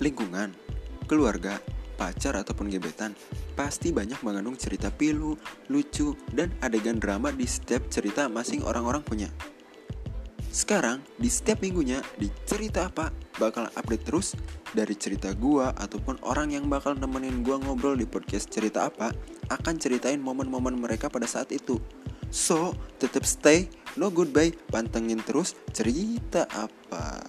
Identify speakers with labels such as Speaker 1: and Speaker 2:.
Speaker 1: lingkungan, keluarga, pacar ataupun gebetan, pasti banyak mengandung cerita pilu, lucu, dan adegan drama di setiap cerita masing orang-orang punya. Sekarang, di setiap minggunya, di cerita apa, bakal update terus dari cerita gua ataupun orang yang bakal nemenin gua ngobrol di podcast cerita apa, akan ceritain momen-momen mereka pada saat itu. So, tetap stay, no goodbye, pantengin terus cerita apa.